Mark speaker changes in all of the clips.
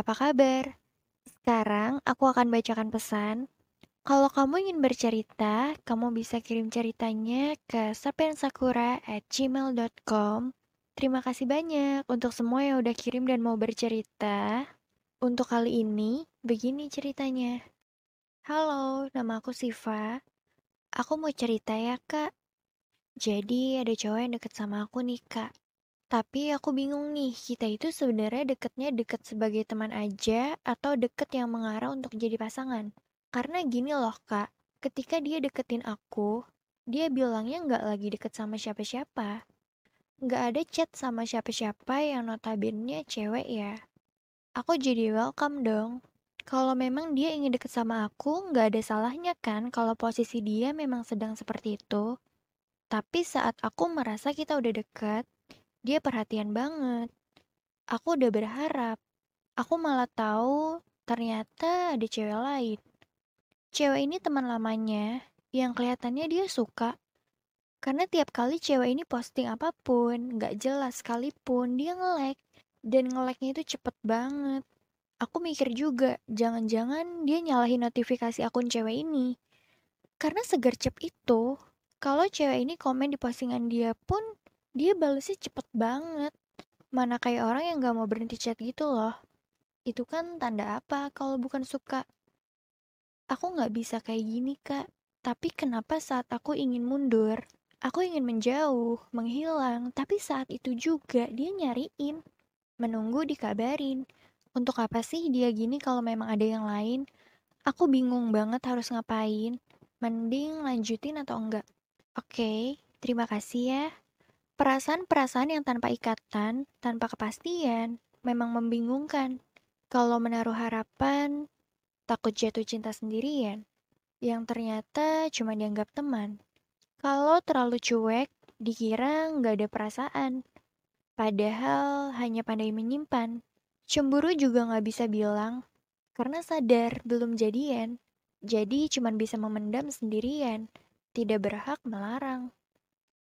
Speaker 1: apa kabar? Sekarang aku akan bacakan pesan. Kalau kamu ingin bercerita, kamu bisa kirim ceritanya ke sapensakura@gmail.com. Terima kasih banyak untuk semua yang udah kirim dan mau bercerita. Untuk kali ini, begini ceritanya. Halo, nama aku Siva. Aku mau cerita ya, Kak. Jadi ada cowok yang deket sama aku nih, Kak. Tapi aku bingung nih, kita itu sebenarnya deketnya deket sebagai teman aja atau deket yang mengarah untuk jadi pasangan. Karena gini loh kak, ketika dia deketin aku, dia bilangnya nggak lagi deket sama siapa-siapa. Nggak ada chat sama siapa-siapa yang notabene cewek ya. Aku jadi welcome dong. Kalau memang dia ingin deket sama aku, nggak ada salahnya kan kalau posisi dia memang sedang seperti itu. Tapi saat aku merasa kita udah deket, dia perhatian banget. Aku udah berharap. Aku malah tahu ternyata ada cewek lain. Cewek ini teman lamanya yang kelihatannya dia suka. Karena tiap kali cewek ini posting apa pun, gak jelas sekalipun, dia nge-like. Dan nge-like-nya itu cepet banget. Aku mikir juga, jangan-jangan dia nyalahin notifikasi akun cewek ini. Karena segercep itu, kalau cewek ini komen di postingan dia pun dia balesnya cepet banget. Mana kayak orang yang gak mau berhenti chat gitu loh. Itu kan tanda apa kalau bukan suka? Aku gak bisa kayak gini kak. Tapi kenapa saat aku ingin mundur, aku ingin menjauh, menghilang, tapi saat itu juga dia nyariin. Menunggu dikabarin. Untuk apa sih dia gini kalau memang ada yang lain? Aku bingung banget harus ngapain. Mending lanjutin atau enggak? Oke, terima kasih ya. Perasaan-perasaan yang tanpa ikatan, tanpa kepastian, memang membingungkan. Kalau menaruh harapan, takut jatuh cinta sendirian, yang ternyata cuma dianggap teman. Kalau terlalu cuek, dikira nggak ada perasaan. Padahal hanya pandai menyimpan. Cemburu juga nggak bisa bilang, karena sadar belum jadian. Jadi cuma bisa memendam sendirian, tidak berhak melarang.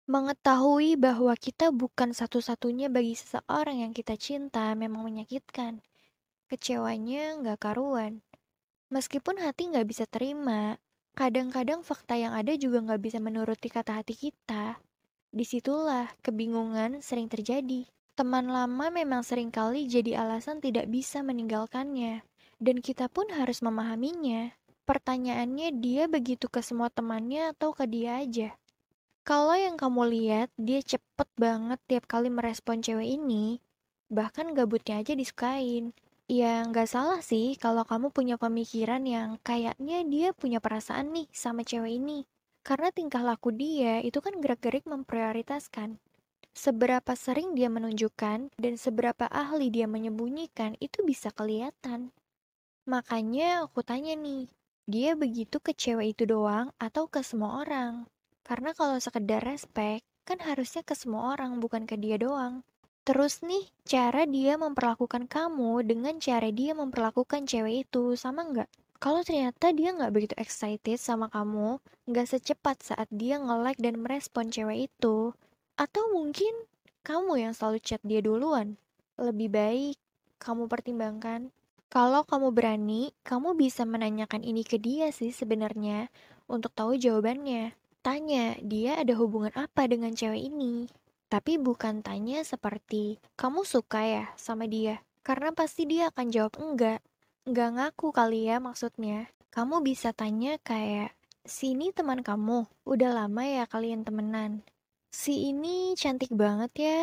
Speaker 1: Mengetahui bahwa kita bukan satu-satunya bagi seseorang yang kita cinta memang menyakitkan. Kecewanya nggak karuan. Meskipun hati nggak bisa terima, kadang-kadang fakta yang ada juga nggak bisa menuruti kata hati kita. Di situlah kebingungan sering terjadi. Teman lama memang sering kali jadi alasan tidak bisa meninggalkannya. Dan kita pun harus memahaminya. Pertanyaannya dia begitu ke semua temannya atau ke dia aja? Kalau yang kamu lihat, dia cepet banget tiap kali merespon cewek ini, bahkan gabutnya aja disukain. Ya nggak salah sih kalau kamu punya pemikiran yang kayaknya dia punya perasaan nih sama cewek ini. Karena tingkah laku dia itu kan gerak-gerik memprioritaskan. Seberapa sering dia menunjukkan dan seberapa ahli dia menyembunyikan itu bisa kelihatan. Makanya aku tanya nih, dia begitu ke cewek itu doang atau ke semua orang? Karena kalau sekedar respect, kan harusnya ke semua orang, bukan ke dia doang. Terus nih, cara dia memperlakukan kamu dengan cara dia memperlakukan cewek itu sama nggak? Kalau ternyata dia nggak begitu excited sama kamu, nggak secepat saat dia nge-like dan merespon cewek itu, atau mungkin kamu yang selalu chat dia duluan, lebih baik kamu pertimbangkan. Kalau kamu berani, kamu bisa menanyakan ini ke dia sih sebenarnya untuk tahu jawabannya. Tanya dia ada hubungan apa dengan cewek ini. Tapi bukan tanya seperti, kamu suka ya sama dia? Karena pasti dia akan jawab enggak. Enggak ngaku kali ya maksudnya. Kamu bisa tanya kayak, sini teman kamu, udah lama ya kalian temenan. Si ini cantik banget ya,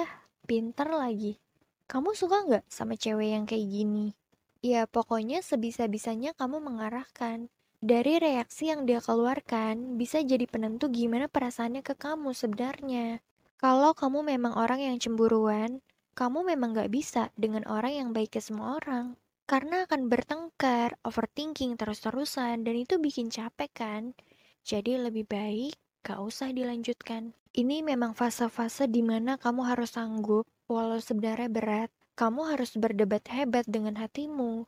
Speaker 1: pinter lagi. Kamu suka nggak sama cewek yang kayak gini? Ya pokoknya sebisa-bisanya kamu mengarahkan. Dari reaksi yang dia keluarkan, bisa jadi penentu gimana perasaannya ke kamu sebenarnya. Kalau kamu memang orang yang cemburuan, kamu memang gak bisa dengan orang yang baik ke semua orang. Karena akan bertengkar, overthinking terus-terusan, dan itu bikin capek kan? Jadi lebih baik gak usah dilanjutkan. Ini memang fase-fase di mana kamu harus sanggup, walau sebenarnya berat, kamu harus berdebat hebat dengan hatimu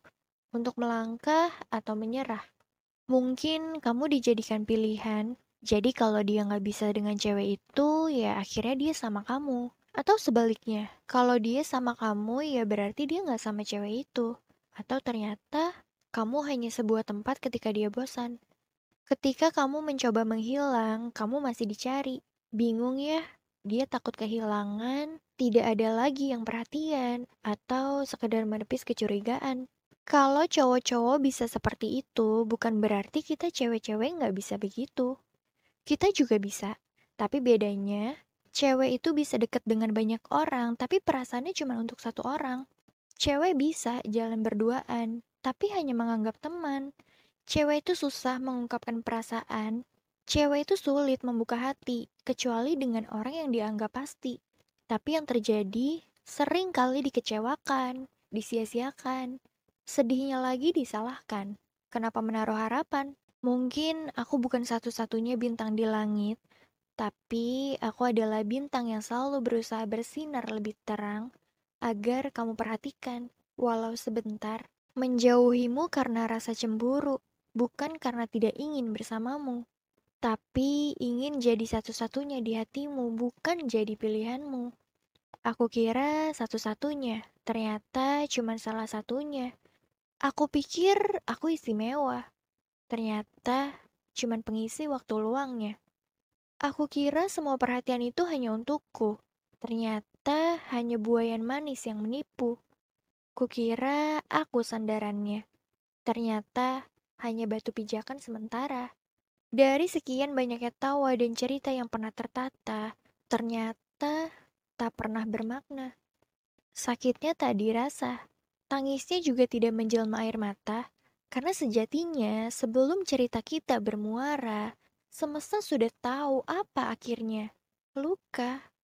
Speaker 1: untuk melangkah atau menyerah. Mungkin kamu dijadikan pilihan, jadi kalau dia nggak bisa dengan cewek itu, ya akhirnya dia sama kamu. Atau sebaliknya, kalau dia sama kamu, ya berarti dia nggak sama cewek itu. Atau ternyata kamu hanya sebuah tempat ketika dia bosan. Ketika kamu mencoba menghilang, kamu masih dicari. Bingung ya? Dia takut kehilangan, tidak ada lagi yang perhatian, atau sekedar menepis kecurigaan. Kalau cowok-cowok bisa seperti itu, bukan berarti kita cewek-cewek nggak bisa begitu. Kita juga bisa, tapi bedanya, cewek itu bisa deket dengan banyak orang, tapi perasaannya cuma untuk satu orang. Cewek bisa jalan berduaan, tapi hanya menganggap teman. Cewek itu susah mengungkapkan perasaan. Cewek itu sulit membuka hati, kecuali dengan orang yang dianggap pasti. Tapi yang terjadi, sering kali dikecewakan, disia-siakan. Sedihnya lagi disalahkan. Kenapa menaruh harapan? Mungkin aku bukan satu-satunya bintang di langit, tapi aku adalah bintang yang selalu berusaha bersinar lebih terang agar kamu perhatikan, walau sebentar, menjauhimu karena rasa cemburu, bukan karena tidak ingin bersamamu, tapi ingin jadi satu-satunya di hatimu, bukan jadi pilihanmu. Aku kira satu-satunya, ternyata cuma salah satunya. Aku pikir aku istimewa, ternyata cuma pengisi waktu luangnya. Aku kira semua perhatian itu hanya untukku, Ternyata hanya buayan manis yang menipu. Kukira aku sandarannya. Ternyata hanya batu pijakan sementara. Dari sekian banyaknya tawa dan cerita yang pernah tertata, ternyata tak pernah bermakna. Sakitnya tak dirasa, tangisnya juga tidak menjelma air mata, karena sejatinya sebelum cerita kita bermuara, semesta sudah tahu apa akhirnya. Luka.